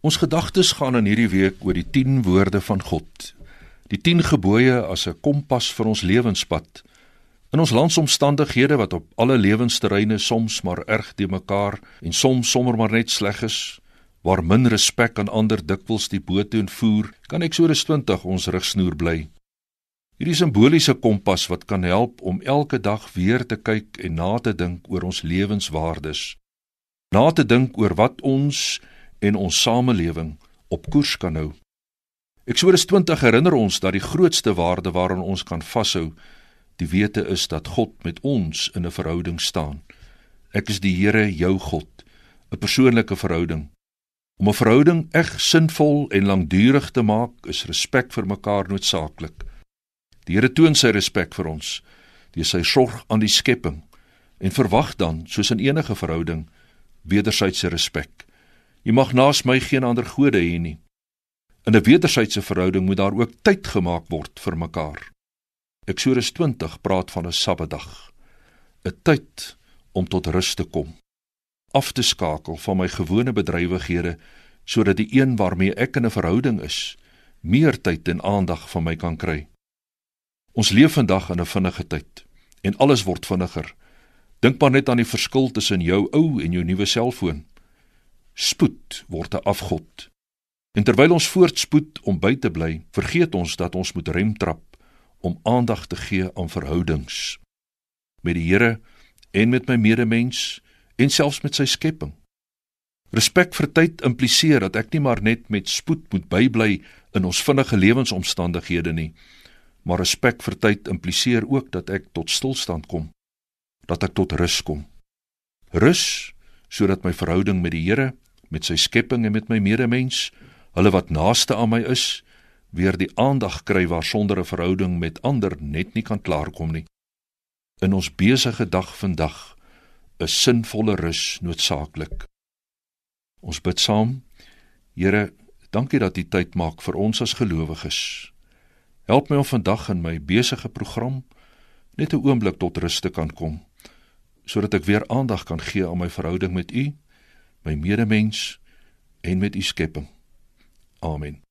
Ons gedagtes gaan in hierdie week oor die 10 woorde van God. Die 10 gebooie as 'n kompas vir ons lewenspad. In ons landsomstandighede wat op alle lewensterreine soms maar erg te mekaar en soms sommer maar net sleg is, waar min respek aan ander dikwels die boot toe voer, kan Eksodus 20 ons rigsnoer bly. Hierdie simboliese kompas wat kan help om elke dag weer te kyk en na te dink oor ons lewenswaardes. Na te dink oor wat ons en ons samelewing op koers kan hou. Eksodus 20 herinner ons dat die grootste waarde waaraan ons kan vashou, die wete is dat God met ons in 'n verhouding staan. Ek is die Here, jou God, 'n persoonlike verhouding. Om 'n verhouding eg sinvol en lankdurig te maak, is respek vir mekaar noodsaaklik. Die Here toon sy respek vir ons deur sy sorg aan die skepping en verwag dan, soos in enige verhouding, wederwysige respek. Jy mag naas my geen ander gode hê nie. In 'n wederwysige verhouding moet daar ook tyd gemaak word vir mekaar. Eksodus 20 praat van 'n Sabbatdag, 'n tyd om tot rus te kom, af te skakel van my gewone bedrywighede sodat die een waarmee ek in 'n verhouding is, meer tyd en aandag van my kan kry. Ons leef vandag in 'n vinnige tyd en alles word vinniger. Dink maar net aan die verskil tussen jou ou en jou nuwe selfoon. Spoed word 'n afgod. En terwyl ons voortspoed om by te bly, vergeet ons dat ons moet remtrap om aandag te gee aan verhoudings met die Here en met my medemens en selfs met sy skepping. Respek vir tyd impliseer dat ek nie maar net met spoed moet bybly in ons vinnige lewensomstandighede nie, maar respek vir tyd impliseer ook dat ek tot stilstand kom, dat ek tot rus kom. Rus sodat my verhouding met die Here, met sy skepping en met my medemens, hulle wat naaste aan my is, weer die aandag kry waar sonder 'n verhouding met ander net nie kan klaarkom nie. In ons besige dag vandag is sinvolle rus noodsaaklik. Ons bid saam. Here, dankie dat U tyd maak vir ons as gelowiges. Help my om vandag in my besige program net 'n oomblik tot rus te kan kom sodat ek weer aandag kan gee aan my verhouding met U, my medemens en met U skepping. Amen.